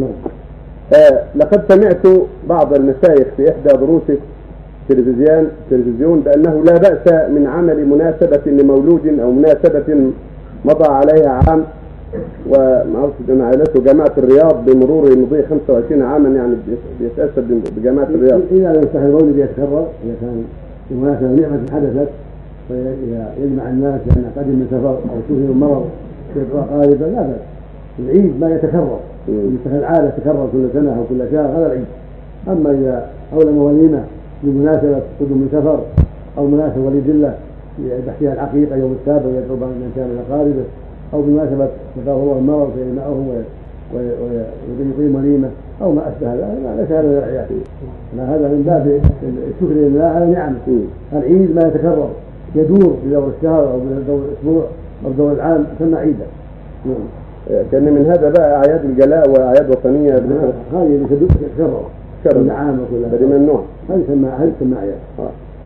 نعم. آه لقد سمعت بعض المشايخ في إحدى دروس تلفزيون تلفزيون بأنه لا بأس من عمل مناسبة لمولود أو مناسبة مضى عليها عام وما أعرفش جماعته جماعة الرياض بمرور مضي 25 عاما يعني بيتأسى بجماعة الرياض. إذا لم يصح المولد يتكرر إذا كان بمناسبة نعمة حدثت فإذا يجمع الناس لأن قدم من سفر شفي من مرض يبقى غالبا لا بأس. العيد ما يتكرر. عادة تكرر كل سنة أو كل شهر هذا العيد. أما إذا أولم وليمة بمناسبة قدوم سفر أو مناسبة وليد الله يذبح فيها العقيقة يوم السابع ويدعو من كان من أقاربه أو بمناسبة شفاه الله المرض فيجمعهم ويقيم وليمة أو ما أشبه ذلك ليس هذا من الأعياد هذا من باب الشكر لله على نعمه العيد ما يتكرر يدور في دور الشهر أو في دور الأسبوع أو دور العام ثم عيدا كأن من هذا بقى أعياد الجلاء وأعياد وطنية هذه اللي تتكرر كل عام وكل هذه ممنوع هذه تسمى هذه تسمى أعياد آه.